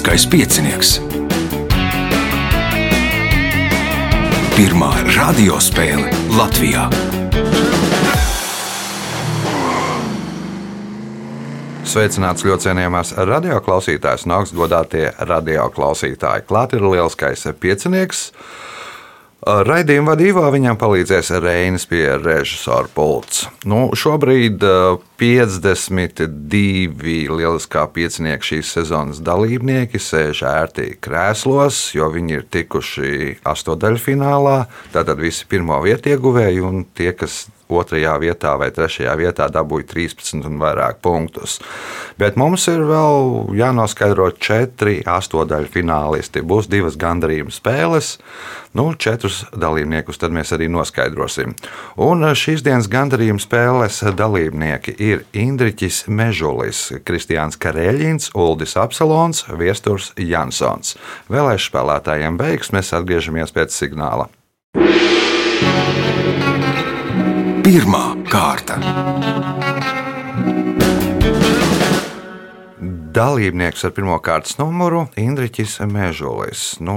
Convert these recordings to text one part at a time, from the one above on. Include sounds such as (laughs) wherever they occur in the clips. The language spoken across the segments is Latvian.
Lieliskais piecinieks. Pirmā radiospēle Latvijā. Sveicināts ļoti cienījamās radioklausītājas un augstgadātie radioklausītāji. Klāt ir lielskais piecinieks. Raidījuma vadībā viņam palīdzēs Reinis pie režisora pults. Nu, šobrīd 52 lieliskā piecinieka šīs sezonas dalībnieki sēž ērtī krēslos, jo viņi ir tikuši astotdaļfinālā. Tātad visi pirmo vietu ieguvēji un tie, kas otrajā vietā vai trešajā vietā dabūja 13 un vairāk punktus. Bet mums ir vēl jānoskaidro četri astotdaļu finālisti. Būs divas gandarījuma spēles, nu, četrus dalībniekus tad mēs arī noskaidrosim. Un šīs dienas gandarījuma spēles dalībnieki ir Indriķis Mežulis, Kristiāns Kareļins, Uldis Apsalons, Viesturs Jansons. Vēlēšu spēlētājiem beigas, mēs atgriežamies pēc signāla. Pirmā kārta. Dalībnieks ar pirmā kārtas numuru - Indriķis Mežulis. Nu,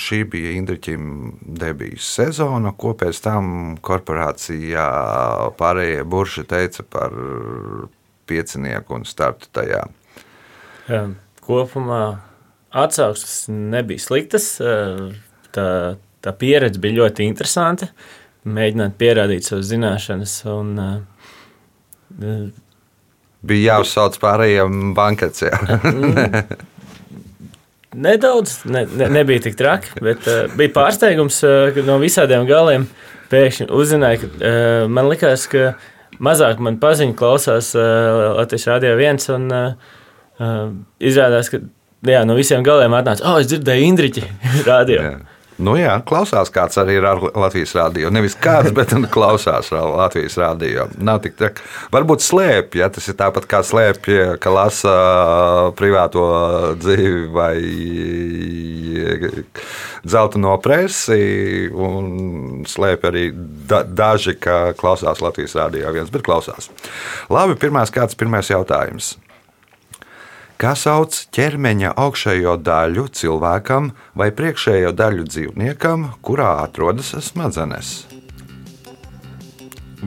šī bija Indriķim debijas sezona, ko pēc tam korporācijā pārējie burši teica par piecinieku un startu tajā. Kopumā atsauksmes nebija sliktas. Tā, tā pieredze bija ļoti interesanta mēģināt pierādīt savas zināšanas. Un, uh, Bija jāuzsauc pārējiem bankets. Nedaudz, ne, ne, nebija tik traki, bet uh, bija pārsteigums, uh, ka no visādiem galiem pēkšņi uzzināja, ka uh, man likās, ka mazāk man paziņu klausās uh, Latvijas Rādio 1. Un, uh, uh, izrādās, ka jā, no visiem galiem atnāca, oh, es dzirdēju Indriķi (laughs) radio. Jā. Nu jā, klausās kāds arī ar Latvijas rādio. Nevis kāds, bet klausās Latvijas rādio. Nav tik traki. Varbūt slēpj, ja tas ir tāpat kā slēpj, ka lasa privāto dzīvi vai zelta no presi, un slēpj arī da daži, ka klausās Latvijas rādio viens, bet klausās. Labi, pirmās kāds pirmais jautājums kā sauc ķermeņa augšējo daļu cilvēkam vai priekšējo daļu dzīvniekam, kurā atrodas smadzenes.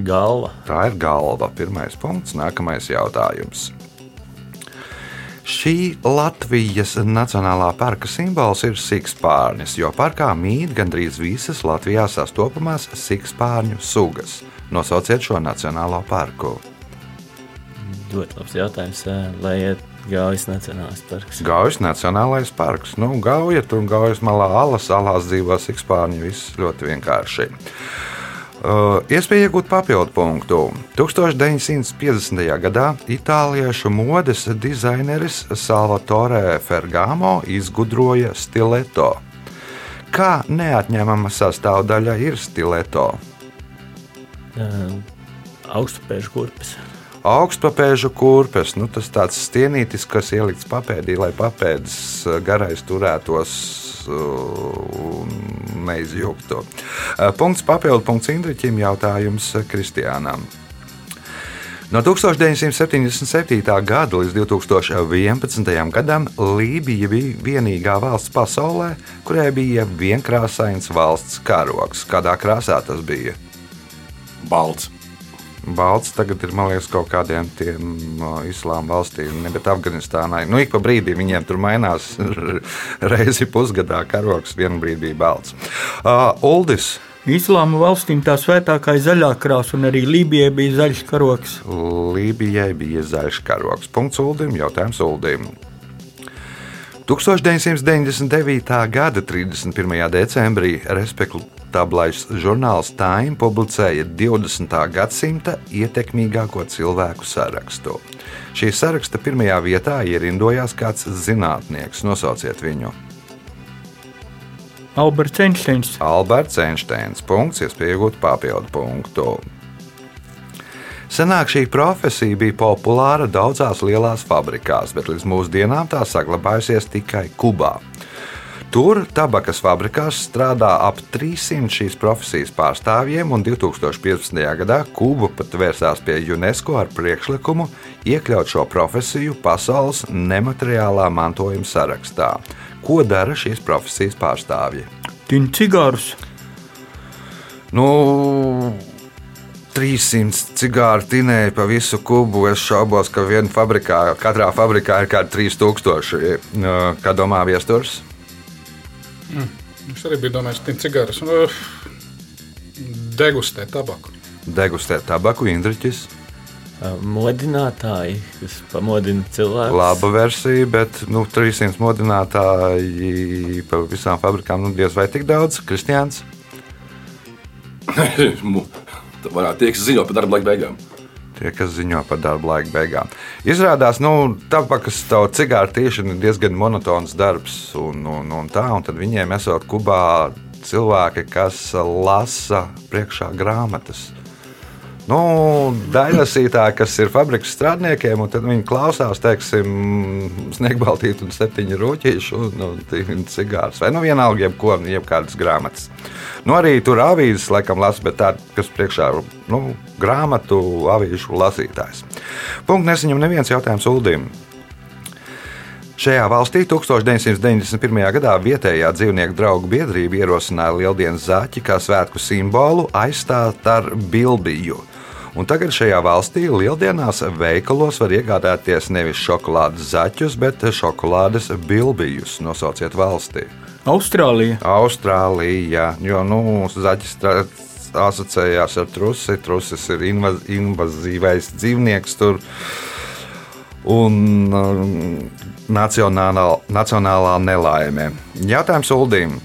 Galva. Tā ir galva. Pirmais punkts, nākamais jautājums. Šī Latvijas Nacionālā parka simbols ir sikspārnis, jo parkā mīt gandrīz visas Latvijā sastopamās sikspārņu sugas. Nosauciet šo nacionālo parku. Ļoti labs jautājums. Lai Gaujas Nacionālais parks. Gaujas Nacionālais parks. Nu, Gauja tur un Gaujas malā alas, alās dzīvo sikspārņi. Viss ļoti vienkārši. Uh, iespēja iegūt papildu punktu. 1950. gadā itāliešu modes dizaineris Salvatore Ferragamo izgudroja stileto. Kā neatņemama sastāvdaļa ir stileto? Uh, Augstupēžu kurpes augstpapēžu kurpes. Nu, tas tāds stienītis, kas ielikts papēdī, lai papēdis eh, garais turētos eh, un neizjuktu. Eh, punkts papildu punkts Indriķim jautājums Kristiānam. No 1977. gada līdz 2011. gadam Lībija bija vienīgā valsts pasaulē, kurai bija vienkrāsains valsts karoks. Kādā krāsā tas bija? Balts. Balts tagad ir liekas, kaut kādiem tiem uh, islāma valstīm, ne, bet Afganistānai. Nu, ik pa brīdim viņiem tur mainās (laughs) reizi pusgadā karoks, vienu brīdi bija balts. Uh, Uldis. Islāma valstīm tā svētākā ir zaļā krāsa, un arī Lībijai bija zaļš karoks. Lībijai bija zaļš karoks. Punkts Uldim, jautājums Uldim. 1999. gada 31. decembrī respektablais žurnāls Time publicēja 20. gadsimta ietekmīgāko cilvēku sarakstu. Šī saraksta pirmajā vietā ierindojās kāds zinātnieks. Nosauciet viņu! Alberts Einsteins. Alberts Einsteins. Punkts, iespējot papildu punktu. Senāk šī profesija bija populāra daudzās lielās fabrikās, bet līdz mūsdienām tā saglabājusies tikai Kubā. Tur tabakas fabrikās strādā ap 300 šīs profesijas pārstāvjiem, un 2015. gadā Kuba pat vērsās pie UNESCO ar priekšlikumu iekļaut šo profesiju pasaules nemateriālā mantojuma sarakstā. Ko dara šīs profesijas pārstāvji? Tīna cigārus. Nu, 300 cigāru tinēji pa visu kubu. Es šaubos, ka vienā fabrikā, katrā fabrikā ir kaut kādi 3000. Kā domā viesturs? Es arī biju domājis, ka cigaretes nu, degustē tabaku. Degustē tabaku, indriķis. Modinātāji, kas pamodina cilvēku. Laba versija, bet nu, 300 modinātāji pa visām fabrikām nu, diez vai tik daudz. Kristiāns. (laughs) Tā varētu tie, kas ziņo par darba laika beigām. Tie, kas ziņo par darba laika beigām. Izrādās, ka nu, tabakas tavu cigāru tiešām ir diezgan monotons darbs. Un, un, un tā, un tad viņiem esot Kubā cilvēki, kas lasa priekšā grāmatas. Nu, Daļlasītāji, kas ir fabrikas strādniekiem, un viņi klausās, teiksim, sniegbaltītu un septiņu rūtīšu, un, un cigārus, vai nu vienalga, jebko, jebkādas grāmatas. Nu, arī tur avīzes, laikam, lasa, bet tā, kas priekšā nu, grāmatu, avīžu lasītājs. Punkts nesaņem neviens jautājums Uldim. Šajā valstī 1991. gadā vietējā dzīvnieku draugu biedrība ierosināja Lieldienas zaķi kā svētku simbolu aizstāt ar bilbiju. Un tagad šajā valstī lieldienās veikalos var iegādāties nevis šokolādes zaķus, bet šokolādes bilbijus. Nosauciet valstī. Austrālija. Austrālija, jo nu, zaķis asociējās ar trusi. Trusis ir invaz, invazīvais dzīvnieks tur. Un um, nacionālā, nacionālā nelaime. Jautājums Uldīm.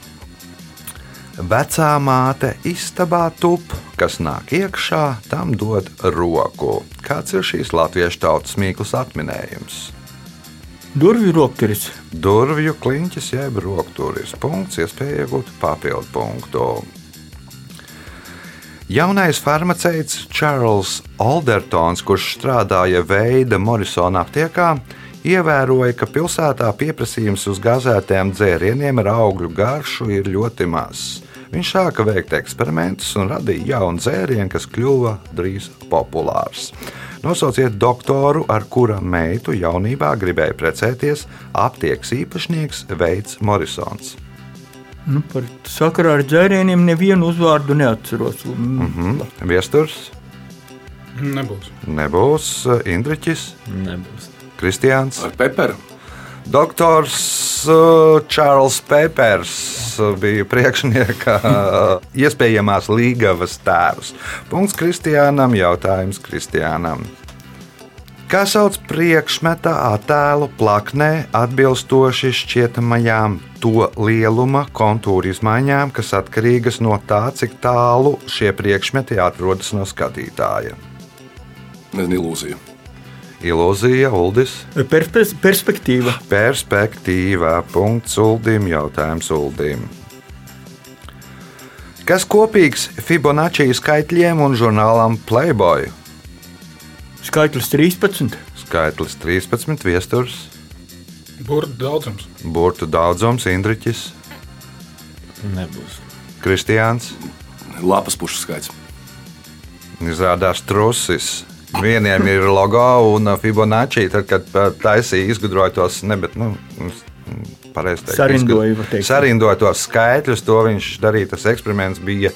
Vecā māte istabā tup, kas nāk iekšā, tam dod roku. Kāds ir šīs latviešu tautas mīklas atminējums? Durvju rokturis. Durvju kliņķis jeb rokturis. Punkts, iespēja iegūt papildu punktu. Jaunais farmaceits Čārls Aldertons, kurš strādāja Veida Morisona aptiekā, ievēroja, ka pilsētā pieprasījums uz gazētiem dzērieniem ar augļu garšu ir ļoti mazs. Viņš sāka veikt eksperimentus un radīja jaunu dzērienu, kas kļuva drīz populārs. Nosauciet doktoru, ar kura meitu jaunībā gribēja precēties aptiekas īpašnieks Veids Morisons. Nu, par sakarā ar dzērieniem nevienu uzvārdu neatceros. Mm. Mhm. Viesturs Nebūs. nebūs Indriķis, Nebūs. Kristiāns. Ar peperu. Doktors uh, Čārls Pepers uh, bija priekšnieka uh, iespējamās līgavas tēvs. Punkts Kristiānam, jautājums Kristiānam. Kā sauc priekšmeta attēlu plaknē atbilstoši šķietamajām to lieluma kontūra izmaiņām, kas atkarīgas no tā, cik tālu šie priekšmeti atrodas no skatītāja? Nezinu, ilūzija. Ilūzija, Uldis. Perspe perspektīva. Perspektīvā. Punkts Uldim, jautājums Uldim. Kas kopīgs Fibonacci skaitļiem un žurnālam Playboy? Skaitlis 13. Skaitlis 13, viesturs, Burbuļs daudzums. burtu daudzums, Indriķis, Nebūs. Kristiāns. Lapas pušu skaits. Izrādās trusis. Vieniem ir logo un Fibonacci. Tad, kad uh, taisīja, izgudroja tos, ne, bet, nu, pareizi teikt, Sarindoja, tos skaitļus, to viņš darīja. Tas eksperiments bija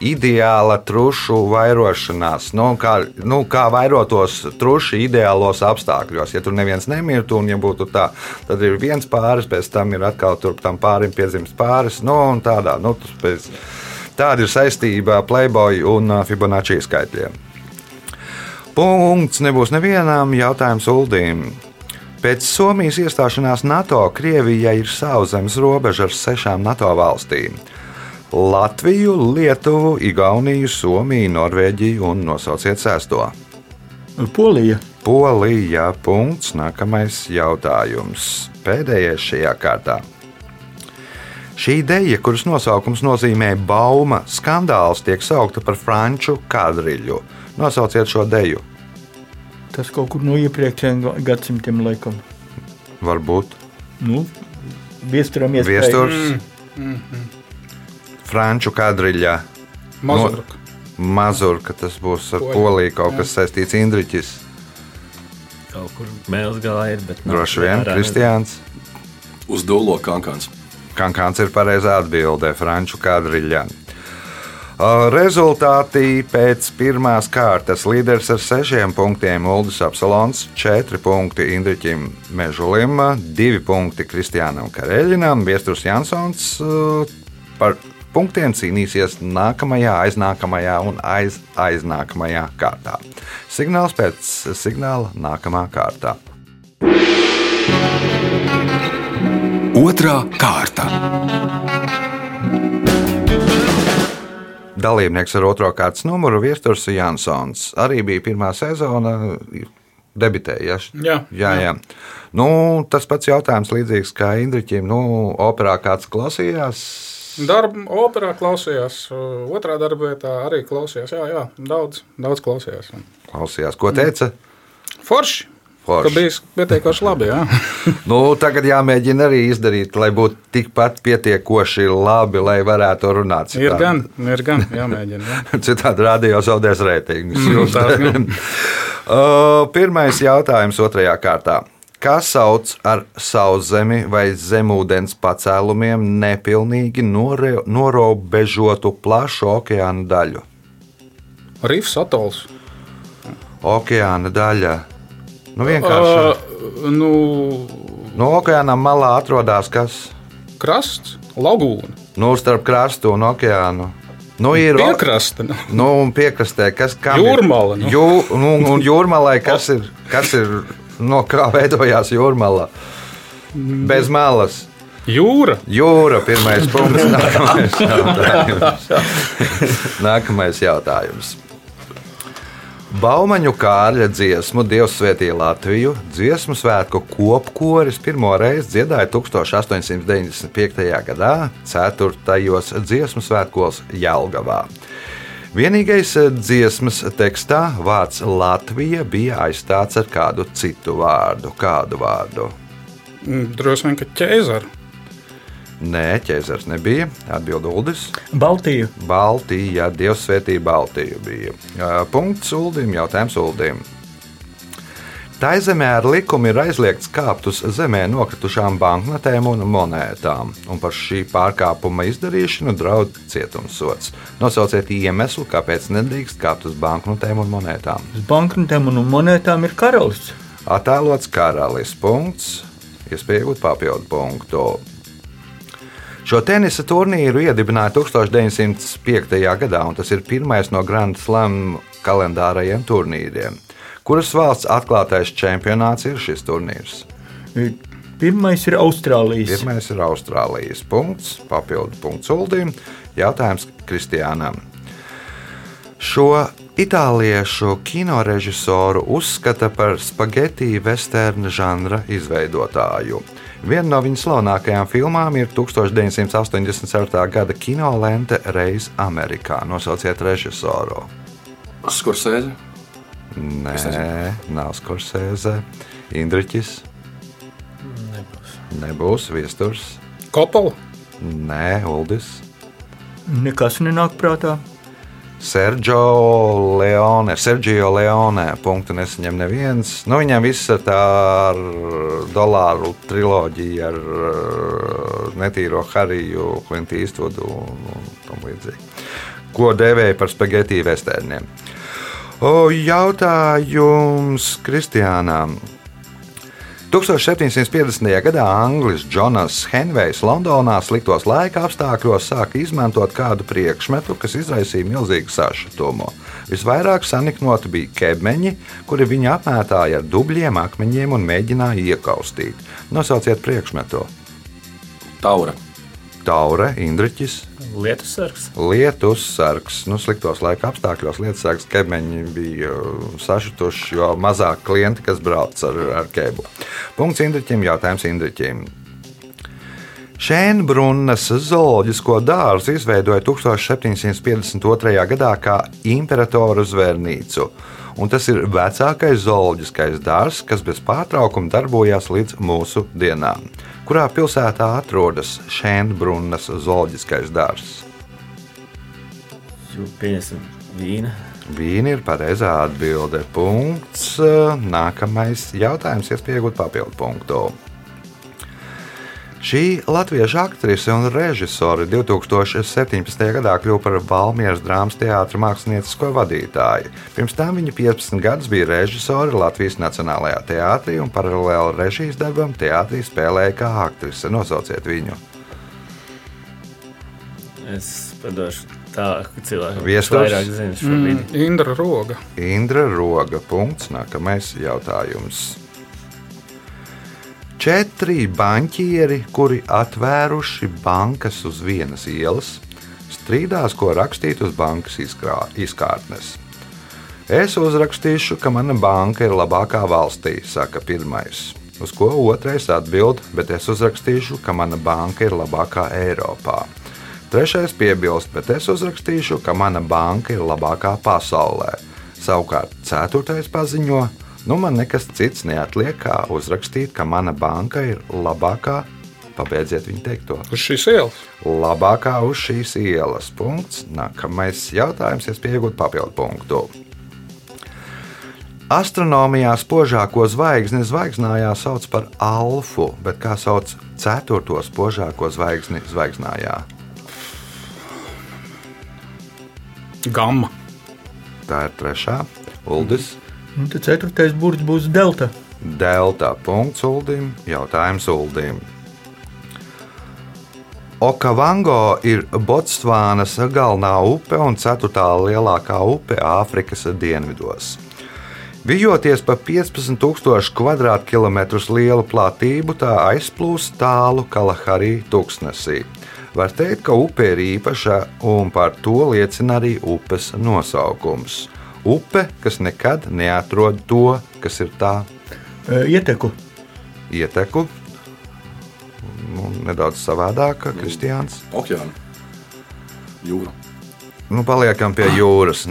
ideāla trušu vairošanās. Nu, kā, nu, kā vairotos truši ideālos apstākļos. Ja tur neviens nemirtu, un ja būtu tā, tad ir viens pāris, pēc tam ir atkal tur tam pārim piedzimst pāris. Nu, un tādā, nu, tas pēc, tāda ir saistība Playboy un uh, Fibonacci skaitļiem. Punkts nebūs nevienam jautājums Uldīm. Pēc Somijas iestāšanās NATO Krievijai ir sauszemes robeža ar sešām NATO valstīm - Latviju, Lietuvu, Igauniju, Somiju, Norvēģiju un nosauciet sesto. Polija. Polija. Punkts. Nākamais jautājums. Pēdējais šajā kārtā. Šī ideja, kuras nosaukums nozīmē bauma skandāls, tiek saukta par franču kadriļu. Nosauciet šo deju. Tas kaut kur no iepriekšējiem ga- gadsimtiem laikam. Varbūt Nu, viesturam iespēja. Viesturs, Franču kadriļa, Mazurka. Mazurka. Tas būs ar Poļu, Poliju kaut kas saistīts Indriķis. Kaut kur mēls galā ir, bet nav Droši vien Kristiāns. Uz dūlo kankāns. Kankāns ir pareizā atbildē Franču kadriļa. Rezultāti pēc pirmās kārtas līderis ar sešiem punktiem Uldis Apsalons, četri punkti Indriķim Mežulim, divi punkti Kristiānam Kareļinam, Viesturs Jansons par punktiem cīnīsies nākamajā, aiznākamajā un aiz, aiznākamajā kārtā. Signāls pēc signāla nākamā kārtā. Otra kārta. Dalībnieks ar otro kārtas numuru Viesturs Jansons. Arī bija pirmā sezona, debitēja. Jā, jā, jā. Nu, tas pats jautājums līdzīgs kā Indriķim. Nu, operā kāds klausījās? Darba operā klausījās, otrā darba vietā arī klausījās. Jā, jā daudz, daudz klausījās. Klausījās, ko teica? Forši! Forši. Ka bija pietiekoši labi. (laughs) Nu, tagad jāmēģina arī izdarīt, lai būtu tikpat pietiekoši labi, lai varētu runāt. ir citādi. gan, ir gan jāmēģina. Jā. (laughs) Citādi rādījā zaudēs reitingus. Mm. (laughs) Uh, Pirmais jautājums otrajā kārtā. Kas sauc ar sauszemi vai zemūdens pacēlumiem nepilnīgi nore- norobežotu plašu okeāna daļu? Rīfs atols. Okeāna daļa. Nu, vienkārši. Uh, nu, No okeāna malā atrodas kas? krasts, lagūna, Nu, starp krastu un okeānu. Nu, ir piekraste. Nu. Nu, un piekrastē, kas kam ir? Jūrmala, nu. Jū, nu, un jūrmalai, kas ir, kas ir, no kā veidojās jūrmala? Bez malas. Jūra. Jūra, pirmais punkts, nākamais jautājums. nākamais jautājums. Baumaņu kārļa dziesmu Dievs svētīja Latviju. Dziesmu svētku kopkoris pirmo reizi dziedāja 1895. gadā, 4. dziesmu svētkos Jelgavā. Vienīgais dziesmas tekstā vārds Latvija bija aizstāts ar kādu citu vārdu. Kādu vārdu? Mm, Droši vien, ka ķēzara. Nē, ķēzars nebija. Atbild Uldis. Baltiju. Baltija, Dievs svētīja Baltiju bija. Punkts Uldim, jautājums Uldim. Tā zemē ar likumu ir aizliegts kāpt uz zemē nokritušām banknotēm un monētām, un par šī pārkāpuma izdarīšanu draud cietumsots. Nosauciet iemeslu, kāpēc nedrīkst kāpt uz banknotēm un monētām. Uz banknotēm un monētām ir karalis. Attēlots karalis punkts, iespēja iegūt papildu punktu. Šo tenisa turnīru iedibināja 1905. gadā, un tas ir pirmais no Grand Slam kalendārajiem turnīriem. Kuras valsts atklātais čempionāts ir šis turnīrs? Pirmais ir Austrālijas. Pirmais ir Austrālijas punkts, papildu punkts Uldīm. Jautājums Kristiānam. Šo itāliešu kinorežisoru uzskata par spaghetti vesterna žanra izveidotāju. Viena no viņa slavenākajām filmām ir 1984. gada kino lente Reiz Amerikā. Nosauciet režisoru. Skursēzi. Nē, nav Skorsēze. Indriķis. Nebūs. Nebūs viesturs. Kopola. Nē, Uldis. Nekas nenāk prātā. Sergio Leone, Sergio Leone. Punktu nesaņem neviens. Nu, viņam viss tā ar dolāru triloģija, ar uh, netīro Hariju, Klintu Īstvodu un, un tam līdzīgi. Ko dēvēja par spagetti vestērniem? O, jautājums Kristiānam. 1750. gadā Anglis Džonas Henvejs Londonā sliktos laika apstākļos sāka izmantot kādu priekšmetu, kas izraisīja milzīgu sašutumu. Visvairāk saniknoti bija ķēmeņi, kuri viņu apmētāja ar dubļiem, akmeņiem un mēģināja iekaustīt. Nosauciet priekšmetu. Taura. Taure, Indriķis, Lietus sargs. Lietus sargs. Nu, sliktos laika apstākļos Lietus sargs ķēmeņi bija uh, sašutuši, jo mazāk klienti, kas brauc ar, ar ķēbu. Punkts Indriķim, jautājums Indriķim. Šēnbrunnas zooloģisko dārzu izveidoja 1752. gadā kā imperatoru zvērnīcu. Un tas ir vecākais zooloģiskais dārzs, kas bez pārtraukuma darbojās līdz mūsu dienām. Kurā pilsētā atrodas Šēnbrunnas zooloģiskais Pieņemsim vīnu. Vīna ir pareizā atbilde. Punkts. Nākamais jautājums, iespējot papildu punktu. Šī latviešu aktrise un režisore 2017. gadā kļuva par Valmieras drāmas teātra māksliniecisko vadītāju. Pirms tam viņa 15 gadus bija režisore Latvijas Nacionālajā teātrī un paralēli režijas darbam teātrī spēlēja kā aktrise. Nosauciet viņu. Es padošu tālāk cilvēkam. kurš Viesturs? vairāk zina mm. Indra Roga. Indra Roga. Punkts. Nākamais jautājums. Četri banķieri, kuri atvēruši bankas uz vienas ielas, strīdās, ko rakstīt uz bankas izkrā, izkārtnes. Es uzrakstīšu, ka mana banka ir labākā valstī, saka pirmais. Uz ko otrais atbild, bet es uzrakstīšu, ka mana banka ir labākā Eiropā. Trešais piebilst, bet es uzrakstīšu, ka mana banka ir labākā pasaulē. Savukārt, ceturtais paziņo, nu man nekas cits neatliek, kā uzrakstīt, ka mana banka ir labākā. Pabeidziet viņa teikto. Uz šīs ielas. Labākā uz šīs ielas. Punkts. Nākamais jautājums, es pieņemu papildu punktu. Astronomijā spožāko zvaigzni zvaigznājā sauc par alfu, bet kā sauc ceturto spožāko zvaigzni zvaigznājā? Gamma. Tā ir trešā. Uldis. Un tad ceturtais burts būs delta. Delta punkts Uldim. Jautājums Uldim. Okavango ir Botsvānas galvenā upe un ceturtā lielākā upe Āfrikas dienvidos. Vijoties pa 15,000 km2 lielu platību, tā aizplūst tālu Kalaharī tūkstnesī. Var teikt, ka upe ir īpaša, un par to liecina arī upes nosaukums. Upe, kas nekad neatrod to, kas ir tā E, Ieteku. ieteku. Nu, nedaudz savādāk, Kristiāns. Okeāna. Jūra. Nu, paliekam pie jūras.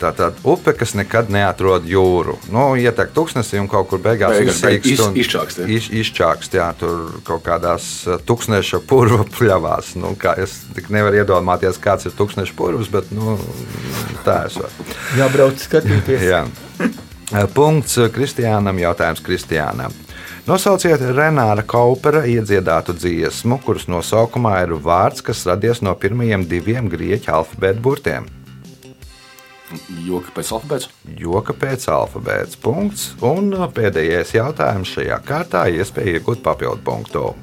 Tā tad upe, kas nekad neatrod jūru. Nu, ietek tūkstnesī un kaut kur beigās izsīkst iz- izčākst, jā. Iz, izčākst, jā, tur kaut kādās uh, tūkstneša purva (laughs) pļavās. Nu, kā es tik nevaru iedomāties, kāds ir tūkstneša purvs, bet nu, tā esot. Jābrauc skatīties. Jā. Punkts Kristiānam, jautājums Kristiānam. Nosauciet Renāra Kaupera iedziedātu dziesmu, kuras nosaukumā ir vārds, kas radies no pirmajiem diviem grieķu alfabēta burtiem. Joka pēc alfabēta. Joka pēc alfabēta punkts. Un pēdējais jautājums šajā kārtā - iespēja iegūt papildu punktu.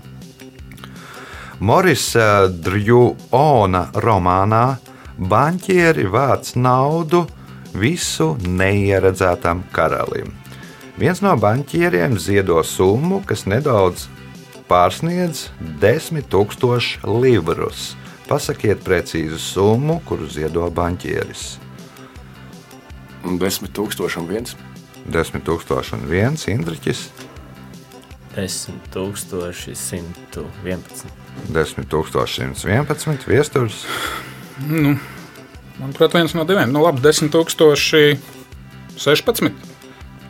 Morisa Drjūna romānā banķieri vāc naudu visu neieredzētam karalim. Viens no banķieriem ziedo summu, kas nedaudz pārsniedz 10 000 livrus. Pasakiet precīzu summu, kuru ziedo banķieris. Desmit tūkstoši un viens. 10 000 un viens Indriķis, 10,111. 10 111 viesturs, Manuprāt, viens no diviem. Nu, labi, 10,016.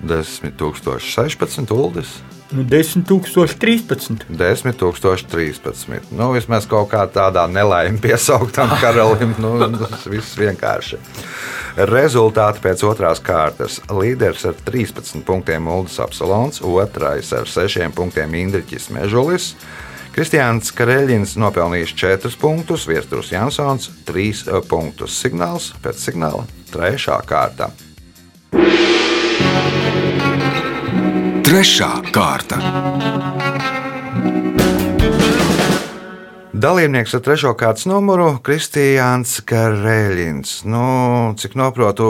10 016 uldis. Nu, 10, 013. 10 013. Nu, vismaz kaut kā tādā nelaimē piesauktam karalim. Nu, tas viss vienkārši. Rezultāti pēc otrās kārtas. Līderis ar 13 punktiem Uldis Apsalons, otrais ar 6 punktiem Indriķis Mežulis. Kristiāns Kareļins nopelnījis 4 punktus, Viestures Jansons 3 punktus. Signāls pēc signāla 3. kārta. Trešā kārta. Dalībnieks ar trešo kārtas numuru - Kristiāns Kareļins. Nu, cik noprotu,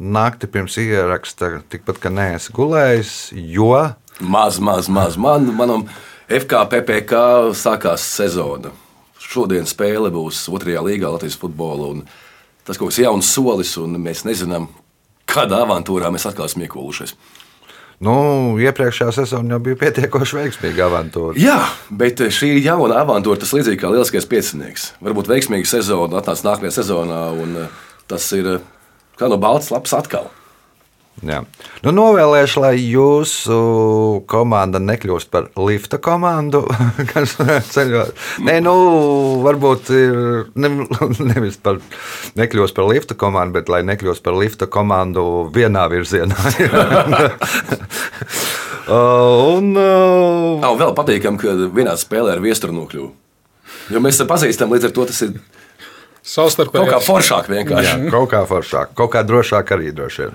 naktī pirms ieraksta tikpat, ka neesi gulējis, jo Maz, maz, maz. Man, manam FKPPK sākās sezona. Šodien spēle būs otrajā līgā Latvijas futbolā. Tas kaut kas jauns solis, un mēs nezinām, kādā avantūrā mēs atkal esam iekūlušies. Nu, iepriekšējā sezonā jau bija pietiekoši veiksmīga avantūra. Jā, bet šī ir jauna avantūra. Tas līdzīgi kā lieliskais piecinieks. Varbūt veiksmīga sezona atnāks nākamajā sezonā, un eh, tas ir eh, kā no balts lapas atkal. Jā. Nu, novēlēšu, lai jūsu komanda nekļūst par lifta komandu, (laughs) kas ceļo. Nē, nu, varbūt ir ne, (laughs) nevis par nekļūst par lifta komandu, bet lai nekļūst par lifta komandu vienā virzienā. (laughs) Uh, un, uh, Nav vēl patīkami, ka vienā spēlē ar viesturu nokļuvu. Jo mēs esam pazīstami, līdz ar to tas ir kaut kā Savstarpēji. foršāk vienkārši. Jā, kaut kā foršāk, kaut kā drošāk arī droši vien.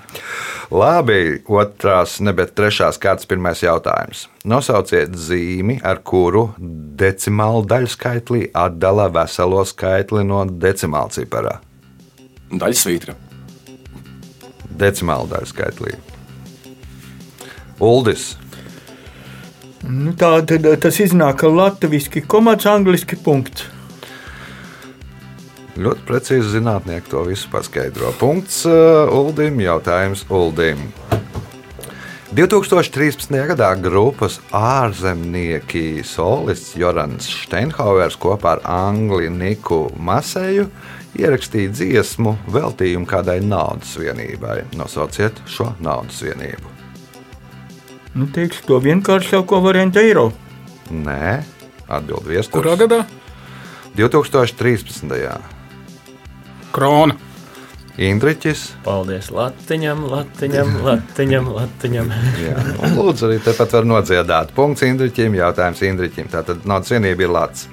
Labi, otrās, ne bet trešās kārtas pirmais jautājums. Nosauciet zīmi, ar kuru decimālu daļu skaitlī atdala veselo skaitli no decimāla ciparā. Daļa svītra. Decimāla daļu skaitlī. Uldis. Nu, tā tad tas iznāk latviešu komats, angliski punkts. Ļoti precīzi zinātnieki to visu paskaidro. Punkts uh, Uldim, jautājums Uldim. 2013. gadā grupas ārzemnieki solists Jorans Steinhauers kopā ar Angli Niku Maseju ierakstīja dziesmu veltījumu kādai naudas vienībai. Nosauciet šo naudas vienību. Nu, teikšu to vienkāršāko variantu eiro. Nē, atbild viesturs. Kurā gadā? 2013. Krona. Indriķis. Paldies Latiņam, Latiņam, (laughs) Latiņam. Latiņam. Jā, un lūdzu, arī tepat var nodziedāt. Punkts Indriķim, jautājums Indriķim. Tātad naudas vienība ir Latvijas.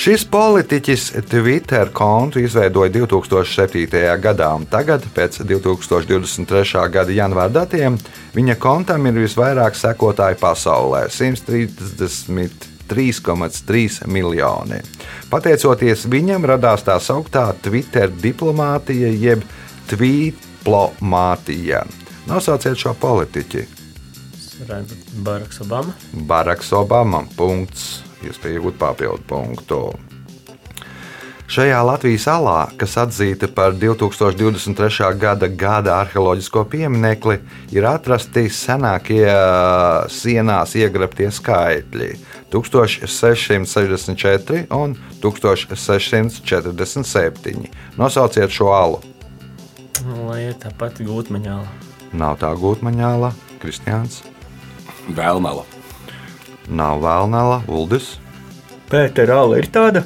Šis politiķis Twitter kontu izveidoja 2007. gadā, un tagad, pēc 2023. gada janvāra datiem, viņa kontam ir visvairāk sekotāju pasaulē - 133,3 miljoni. Pateicoties viņam, radās tā sauktā Twitter diplomātija, jeb tvītlomātija. Nosauciet šo politiķi. Baraks Obama. Baraks Obama. Punkts. Iespēja iegūt papildu punktu. Šajā Latvijas salā, kas atzīta par 2023. gada gada arheoloģisko pieminekli, ir atrasti senākie sienās iegrabtie skaitļi - 1664 un 1647. Nosauciet šo alu. Lai ir tā pati gūtmaņāla. Nav tā gūtmaņāla, Kristiāns, Vēlmela. nav vēlnāla, Uldis, Pētera Ala ir tāda.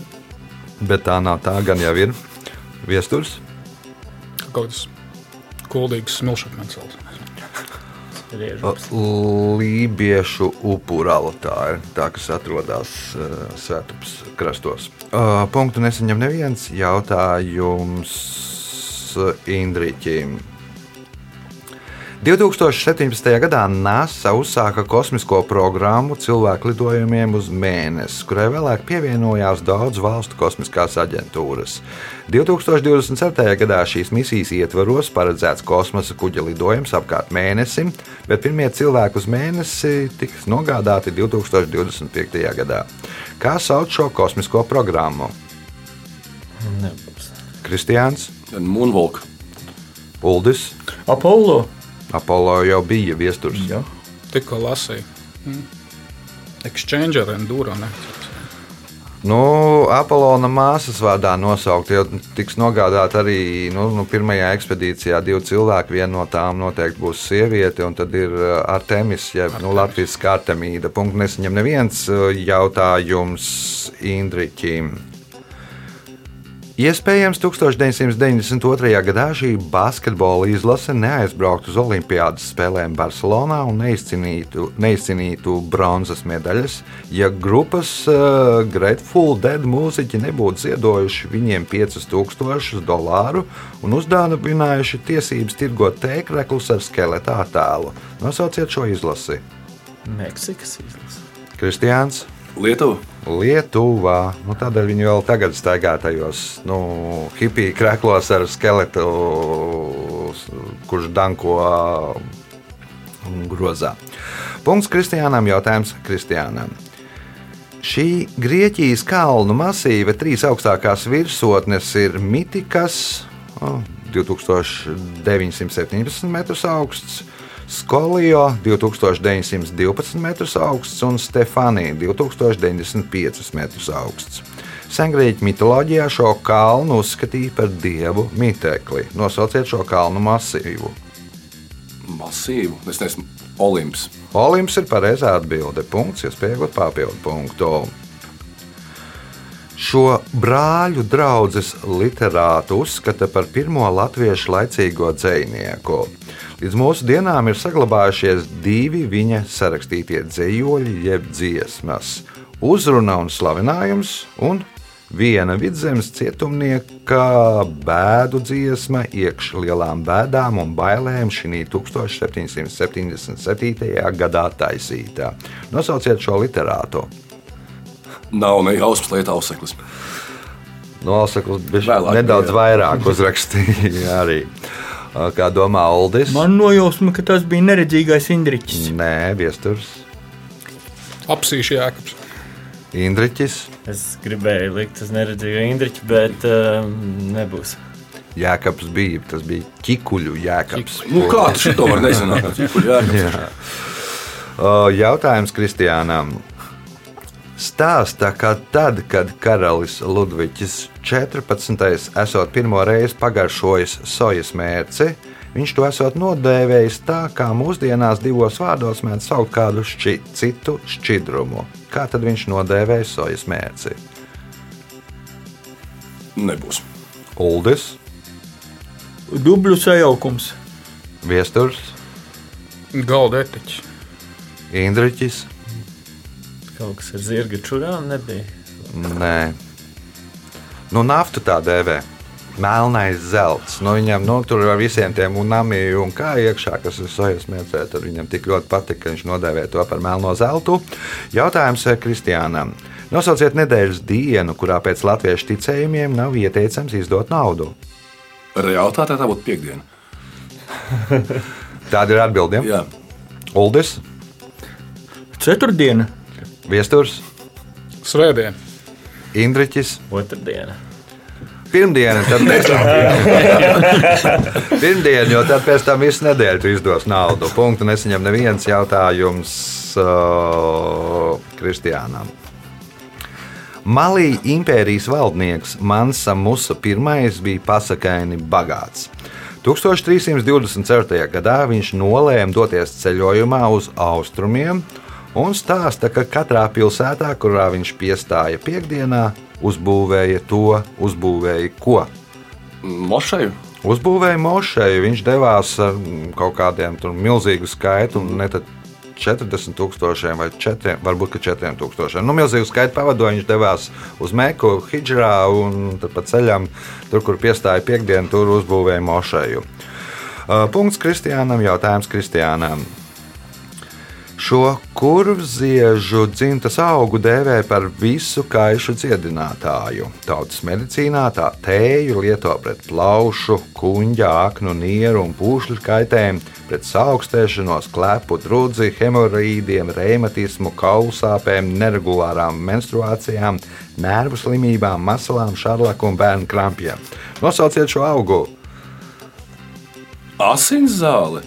bet tā nav tā, gan jau ir viesturs. Kaut kas kuldīgs smilšakmens. Riežums. Lībiešu upurāla tā ir tā, kas atrodas uh, Svētupas krastos. Uh, punktu nesaņem neviens jautājums Indriķim. 2017. gadā NASA uzsāka kosmisko programmu cilvēku lidojumiem uz mēnesi, kurai vēlāk pievienojās daudz valstu kosmiskās aģentūras. 2027. gadā šīs misijas ietvaros paredzēts kosmosa kuģa lidojums apkārt mēnesim, bet pirmie cilvēki uz mēnesi tiks nogādāti 2025. gadā. Kā sauc šo kosmisko programmu? Nebūs. Kristiāns, Moonwalk. Uldis, Apollo. Apollo jau bija viesturs. Jā. Tikko lasīju. Mm. Exchanger enduro. Ne? Nu, Apollona māsas vārdā nosaukt, jo tiks nogādāti arī nu, nu, pirmajā ekspedīcijā divi cilvēki. Viena no tām noteikti būs sieviete, un tad ir uh, Artemis, jeb nu, Latvijas kārtamīda. Punkts nesaņem neviens uh, jautājums Indriķim. Iespējams, 1992. gadā šī basketbola izlase neaizbrauktu uz Olimpiādas spēlēm Barcelonā un neizcīnītu, neizcīnītu bronzas medaļas, ja grupas uh, Grateful Dead mūziķi nebūtu ziedojuši viņiem 5000 dolāru un uzdāvinājuši tiesības tirgot tēkļus ar skeleta attēlu. Nosauciet šo izlasi. Meksikas izlase. Kristiāns. Lietuva. Lietuvā. Nu, tādēļ viņi vēl tagad staigā tajos nu, hipiju krēklos ar skeletu, kurš danko grozā. Punkts Kristiānam. Jautājums Kristiānam. Šī Grieķijas kalnu masīva trīs augstākās virsotnes ir Mitikas, oh, 2917 metrus augsts, Skolio 2912 metrus augsts un Stefānija 2095 metrus augsts. Sengrieķu mitoloģijā šo kalnu uzskatīja par dievu mitekli. Nosauciet šo kalnu masīvu. Masīvu. Es nezinu, Olimps. Olimps ir pareizā atbilde. Punkts, iespējot papildu punktu. Šo brāļu draugu literātu uzskata par pirmo latviešu laicīgo dzinieku. Līdz mūsu dienām ir saglabājušies divi viņa sarakstītie dzējoļi, jeb dziesmas - uzruna un slavinājums, un viena vidzemes cietumnieka bēdu dziesma iekš lielām bēdām un bailēm šī 1777. gadā taisītā. Nosauciet šo literātu. Nav ne jausmas lietā auseklis. Nosakot, Vēlāk, nedaudz jā. vairāk uzrakstīja arī. (laughs) Kā domā Aldis? Man nojausma, ka tas bija neredzīgais Indričs. Nē, viesturs. Apsīšu jēkabs. Indriķis, Es gribēju likt uz neredzīgu Indriču, bet uh, nebūs. Jēkabs bija. Tas bija ķikuļu jēkabs. Nu, kā tu to vari nezināt? (laughs) Jautājums Kristiānam. Stāsta, ka tad, kad karalis Ludvigs 14. esot pirmo reizi pagaršojis sojas mērci, viņš to esot nodēvējis tā, kā mūsdienās divos vārdos mēdz saukt kādu šķi, citu šķidrumu. Kā tad viņš nodēvēja sojas mērci? Nebūs. Uldis, Dubļu sajaukums. Viesturs, Galda etiķis. Indriķis. Kaut kas ar zirga čurām nebija. Nē, nu, naftu tā dēvē. Melnais zelts. Nu, viņam nu, tur ar visiem tiem unami un kā iekšā, kas ir sojas mērcē, tad viņam tik ļoti patika, ka viņš nodēvē to par melno zeltu. Jautājums eh, Kristiānam. Nosauciet nedēļas dienu, kurā pēc latviešu ticējumiem nav ieteicams izdot naudu. Realtātē tā būtu piekdiena. Tāda ir atbildība. Jā, Uldis, Ceturtdiena. Viesturs, Svētdien. Indriķis. Otradiena. Pirmdiena, tad (laughs) pēc tam. Pirmdiena, jo tad pēc tam visu nedēļu tu izdos naudu. Punktu nesaņem neviens jautājums uh, Kristiānam. Malī impērijas valdnieks Mansa Musa I bija pasakaini bagāts. 1324. gadā viņš nolēma doties ceļojumā uz austrumiem un stāsta, ka katrā pilsētā, kurā viņš piestāja piekdienā, uzbūvēja to, uzbūvēja ko. mošeju. Uzbūvēja mošeju, viņš devās mm, kaut kādiem milzīgu skaitu, ne tad 40 tūkstošiem vai 4, varbūt ka 4 tūkstošiem. Nu, milzīgu skaitu pavadoja, viņš devās uz Meku, Hidžrā, un tad pa ceļam, tur, kur piestāja piekdienu, tur uzbūvēja mošeju. Uh, Punkts Kristiānam, jautājums Kristiānam. Šo kurvziežu dzimtas augu dēvē par visu kaišu dziedinātāju. Tautas medicīnā tā tēju lieto pret plaušu, kuģa, aknu, nieru un pūšļu kaitēm, pret saaugstēšanos, klepu, drudzi, hemorīdiem, reumatismu, kaulu sāpēm, neregulārām menstruācijām, nervu slimībām, masalām, šarlaku un bērnu krampjiem. Nosauciet šo augu! Asins zāle.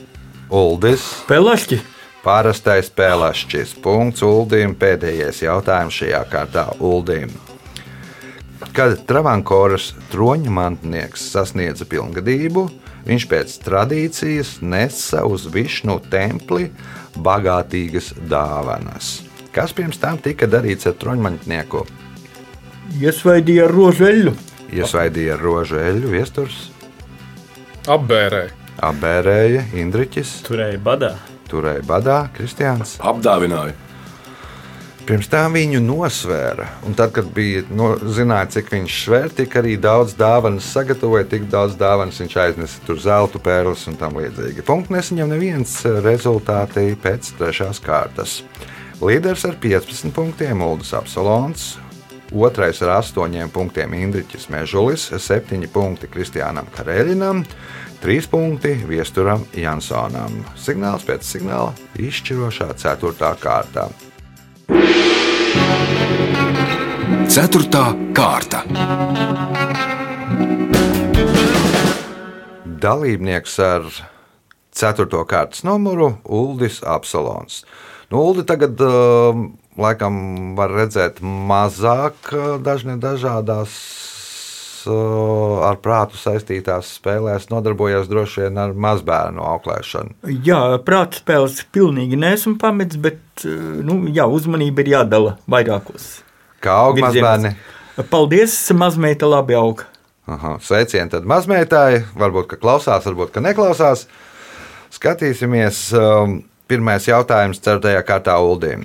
Uldis! Pelašķi. Parastais spēlēšķis. Punkts Uldim. Pēdējais jautājums šajā kārtā Uldim. Kad Travankoras troņa mantnieks sasniedza pilngadību, viņš pēc tradīcijas nesa uz Višnu templi bagātīgas dāvanas. Kas pirms tam tika darīts ar troņmantnieku? Iesvaidīja ar rožeļu. Iesvaidīja ar rožu eļļu, viesturs, Apbērēji. apbērēja Indriķis, Turēja badā. Turēja badā Kristiāns. Apdāvināja. Pirms tam viņu nosvēra, un tad, kad bija no, zināja, cik viņš svēr, tik arī daudz dāvanas sagatavoja, tik daudz dāvanas viņš aiznesa tur zelta pērles un tam līdzīgi. Punkts nesaņem neviens rezultāti pēc trešās kārtas. Līderis ar 15 punktiem Uldis Apsolons, otrais ar 8 punktiem Indriķis Mežulis, 7 punkti Kristiānam Kareļinam, 3 punkti Viesturam Jansonam. Signāls pēc signāla izšķirošā 4. kārtā. Ceturtā kārta. dalībnieks ar 4. kārtas numuru Uldis Apsolons. Nu, Uldi tagad uh, laikam var redzēt mazāk uh, dažne dažādās ar prātu saistītās spēlēs nodarbojies droši vien ar mazbērnu auklēšanu. Jā, prāta spēles pilnīgi neesmu pametis, bet eh, nu, jā, uzmanība ir jādala vairākos. Kā aug mazbērni? Paldies, mazmeita labi aug. Aha, sveicieni tad mazmeitai. Varbūt, ka klausās, varbūt, ka neklausās. Skatīsimies. Um, pirmais jautājums ceturtajā kārtā Uldīm.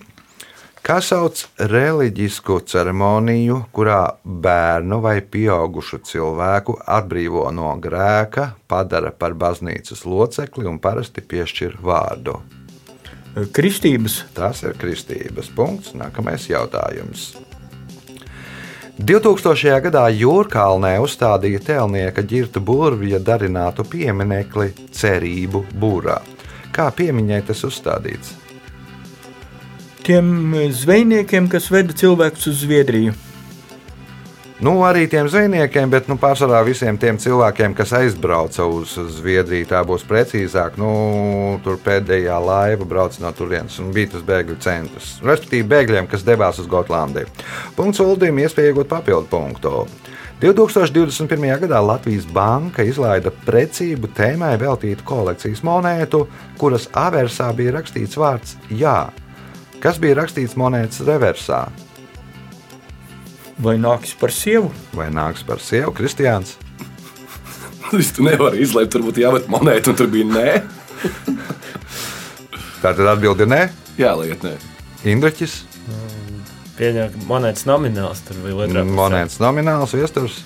Kā sauc reliģisku ceremoniju, kurā bērnu vai pieaugušu cilvēku atbrīvo no grēka, padara par baznīcas locekli un parasti piešķir vārdu? Kristības Tas ir kristības punkts. Nākamais jautājums. 2000. gadā Jūrkalnē uzstādīja tēlnieka ģirta burvija darinātu pieminekli Cerību būrā. Kā piemiņai tas uzstādīts? Tiem zvejniekiem, kas veda cilvēkus uz Zviedriju. Nu, arī tiem zvejniekiem, bet nu, pārsvarā visiem tiem cilvēkiem, kas aizbrauca uz Zviedriju, tā būs precīzāk. Nu, tur pēdējā laiva brauca no turienes un bija tas bēgļu centrs. Respektīvi, bēgļiem, kas devās uz Gotlandiju. Punkts Uldīm iespēja iegūt papildu punktu. 2021. gadā Latvijas Banka izlaida precību tēmai veltītu kolekcijas monētu, kuras aversā bija rakstīts vārds Jā. Kas bija rakstīts monētas reversā? Vai nāks par sievu? Vai nāks par sievu Kristiāns? Es tu nevari izlaikt, tur būtu jāmet monētu, un tur bija nē. Tā tad atbildi nē. Jā, liet, nē. Indriķis, Pieņem, ka monētas nomināls tur bija otrā. pusē. monētas nomināls, viesturs.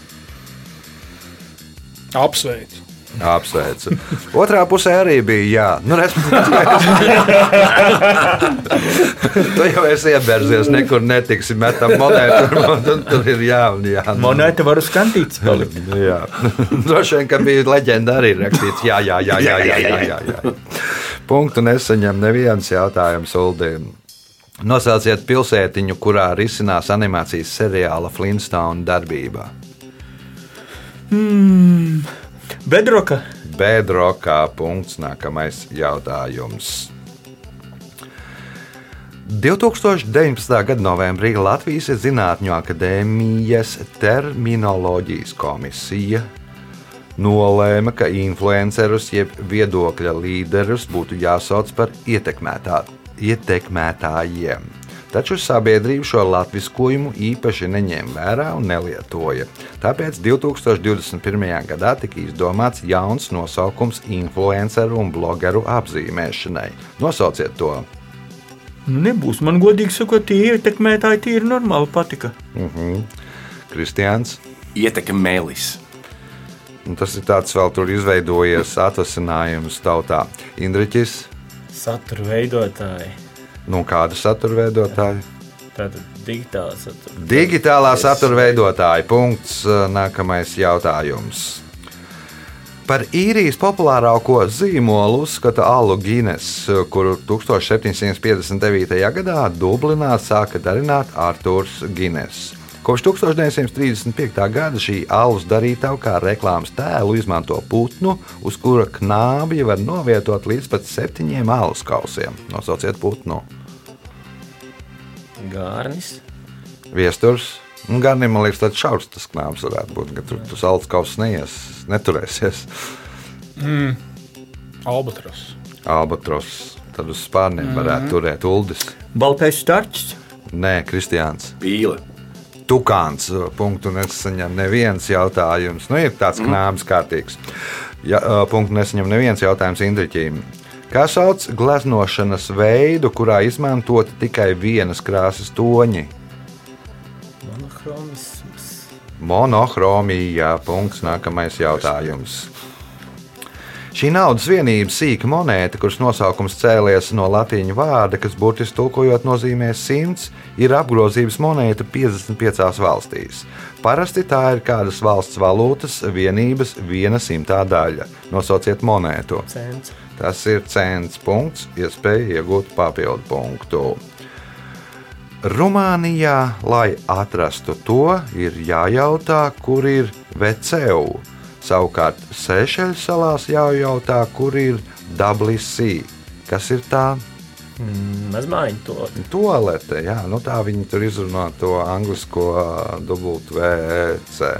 Apsveicu. Apsveicu. Otrā pusē arī bija jā. Nu, respektīvi, (laughs) tu jau esi iebērzies, nekur netiksi metam monētu. Tur, tur ir jā un jā. Monēta var uz kantītes (laughs) palikt. Jā, droši vien, ka bija leģenda arī rakstīts. Jā, jā, jā, jā, jā, jā, jā, jā. Punktu nesaņem neviens jautājums Uldīm. Nosauciet pilsētiņu, kurā risinās animācijas seriāla Flintstone darbība. Hmm. Bedroka. Bedrokā punkts. Nākamais jautājums. 2019. gada novembrī Latvijas Zinātņu akadēmijas terminoloģijas komisija nolēma, ka influencerus jeb viedokļa līderus būtu jāsauc par ietekmētā, ietekmētājiem. Taču sabiedrība šo latviskojumu īpaši neņēma vērā un nelietoja. Tāpēc 2021. gadā tika izdomāts jauns nosaukums influenceru un blogeru apzīmēšanai. Nosauciet to! Nu, nebūs. Man godīgi sakot, tie ietekmētāji tie ir normāli patika. Kristiāns. Ietekme mēlis. Un Tas ir tāds vēl tur izveidojies atvasinājums tautā. Indriķis, Satura veidotāji. Nu kāda satura veidotāja? Tātad digitāla satura. Digitālā satura veidotāja. Punkts. Nākamais jautājums. Par īrijas populārāko zīmolu uzskata Alu Guinness, kuru 1759. gadā Dublinā sāka darināt Arthurs Guinness. Kopš 1935. gada šī alus darītava kā reklāmas tēlu izmanto putnu, uz kura knābja var novietot līdz pat septiņiem alus kausiem. Nosauciet putnu. Gārnis. Viesturs. Un Gan man liekas, tāds šaurs tas knābs varētu būt, ka tur tas alus kauss neies, neturēsies. Albatros. Albatros. Tad uz spārniem varētu turēt uldis. Baltais starčs. Nē, Kristiāns. Pīle. Tukāns. Punktu nesaņem neviens jautājums. Nu, ir tāds knābs kārtīgs. Ja, ā, punktu nesaņem neviens jautājums Indriķīm. Kā sauc gleznošanas veidu, kurā izmantota tikai vienas krāsas toņi? Monochromisms. Monohromija. Punkts. Nākamais jautājums. Šī naudas vienība sīka monēta, kuras nosaukums cēlies no latīņu vārda, kas burtiski tulkojot nozīmē simts, ir apgrozības monēta 55 valstīs. Parasti tā ir kādas valsts valūtas vienības viena simtā daļa. Nosauciet monētu. Cents. Tas ir cents punkts, iespēja iegūt papildu punktu. Rumānijā, lai atrastu to, ir jājautā, kur ir VCU. Savukārt Seišeļu salās jājautā, kur ir WC. Kas ir tā Mm, Mazmaiņa to. toalete? Jā, nu tā viņi tur izrunā to anglisko WC.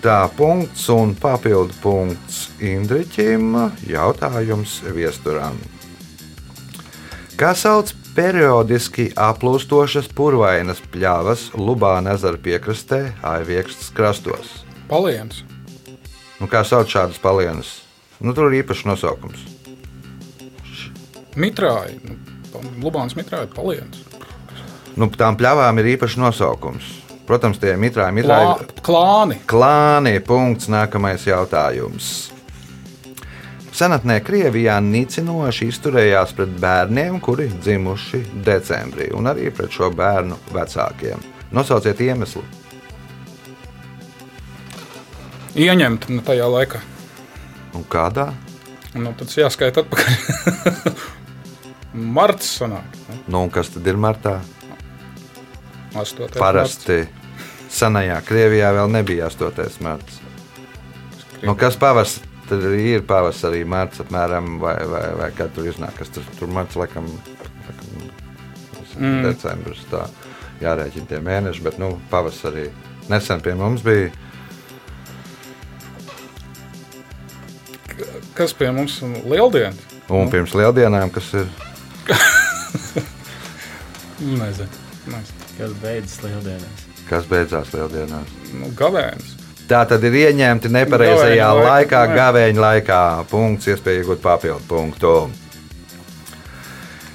Tā punkts un papildu punkts Indriķim. Jautājums viesturam. Kā sauc periodiski aplūstošas purvainas pļavas Lubāna ezera piekrastē, Aiviekštas krastos? Paliens. Nu, kā sauc šādas palienas? Nu, tur ir īpašs nosaukums. Mitrāji. Nu, Lubāns mitrāji paliens. Nu, tām pļavām ir īpašs nosaukums. Protams, tie ir mitrāji, mitrāji. Klā, klāni. Klāni. Punkts. Nākamais jautājums. Senatnē Krievijā nicinoši izturējās pret bērniem, kuri dzimuši decembrī, un arī pret šo bērnu vecākiem. Nosauciet iemeslu. Ieņemt nu, tajā laikā. Un kādā? Nu, tad jāskaita atpakaļ. (laughs) Marts sanāk. nu, Nu, un kas tad ir martā? 8. Parasti senajā Krievijā vēl nebija 8. marts. Nu, kas pavasarī? Tad ir pavasarī, mārciņā, apmēram, vai, vai, vai kad tur iznāk. Kas tur, tur mārciņā, laikam, laikam mm. decembris. Tā jārēķina tie mēneši, bet nu, pavasarī nesen pie mums bija. Kas pie mums ir lieldienas? Un pirms lieldienām, kas ir (laughs) Nezinu. Nezinu. Kas beidzas lieldienās? kas beidzās lieldienās. Nu, gavēnis. Tā tad ir ieņemti nepareizajā Gavēņa laikā, gavēņa laikā. Punkts, iespēja iegūt papildu punktu.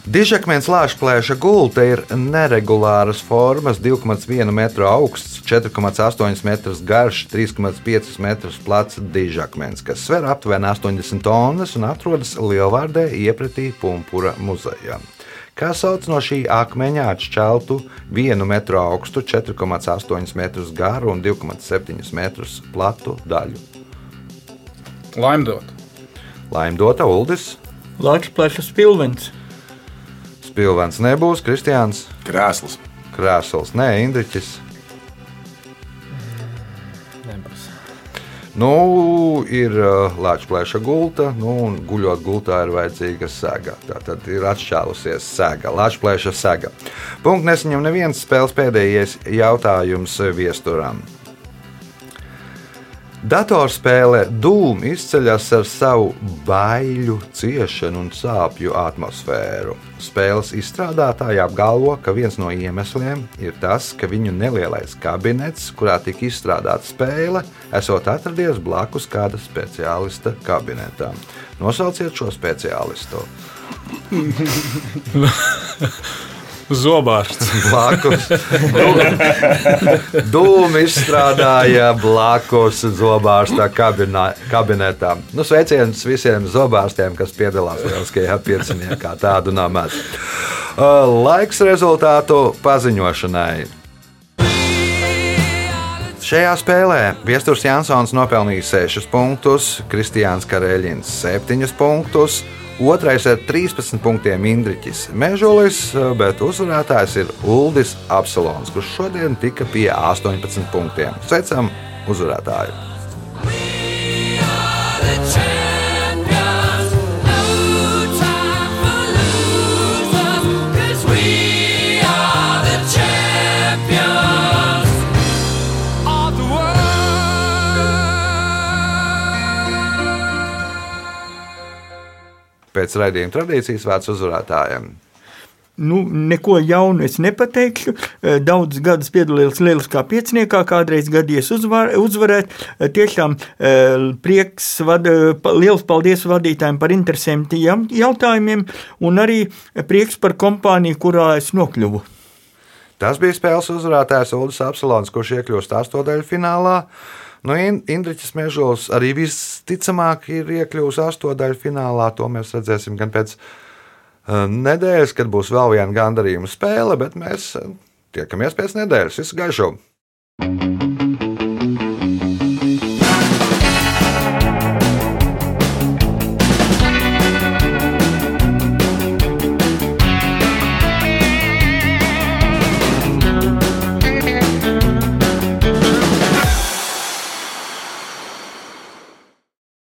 Dižakmens lāčplēša gulta ir neregulāras formas, 2,1 metru augsts, 4,8 metrus garš, 3,5 metrus plats dižakmens, kas sver aptuveni 80 tonnas un atrodas Lielvārdē iepratī Pumpura muzejā. Kā sauc no šī akmeņa atšķeltu 1 metru augstu, 4,8 metrus garu un 2,7 metrus platu daļu? Laimdot. Laimdota Uldis, Latvijas plešas pilvens. Nebūs, Kristiāns Krēsls. Krēsls, nē, Indriķis. Nebūs. Nu, ir uh, lāčplēša gulta, nu, un guļot gultā ir vajadzīga sēga. Tā tad ir atšķēlusies sēga, lāčplēša sēga. Punkts nesaņem neviens spēles pēdējais jautājums viesturam. Datorspēle Dūm izceļas ar savu baiļu, ciešanu un sāpju atmosfēru. Spēles izstrādātāji apgalvo, ka viens no iemesliem ir tas, ka viņu nelielais kabinets, kurā tika izstrādāta spēle, esot atradies blakus kāda speciālista kabinetam. Nosauciet šo speciālistu. (laughs) Zobārsts. Blakus. Dūmu izstrādāja blakus zobārsta kabinā- kabinetam. Nu, sveiciens visiem zobārstiem, kas piedalās Lieliskajā pieciniekā. Tādu nav maz. Uh, Laiks rezultātu paziņošanai. Šajā spēlē Viestures Jansons nopelnīja 6 punktus, Kristiāns Kareļins 7 punktus, otrais ar 13 punktiem Indriķis Mežulis, bet uzvarētājs ir Uldis Apsalons, kurš šodien tika pie 18 punktiem. Sveicam uzvarētāju! Pēc raidījuma tradīcijas vārds uzvarētājiem. Nu, neko jaunu es nepateikšu. Eh, Daudz gadus piedalījos Lieliskā pieciniekā, kādreiz gadījies uzvar, uzvarēt. Eh, Tiešām eh, prieks, vada, pa- liels paldies vadītājiem par interesantiem jautājumiem, un arī prieks par kompāniju, kurā es nokļuvu. Tas bija spēles uzvarētājs Ulris Apsalons, kurš iekļūst astotdaļu finālā. Nu, In- Indriķis Mežols arī visticamāk ir iekļuvis astotdaļu finālā. To mēs redzēsim gan pēc uh, nedēļas, kad būs vēl viena gandarījuma spēle, bet mēs uh, tiekamies pēc nedēļas. Visu gaišu!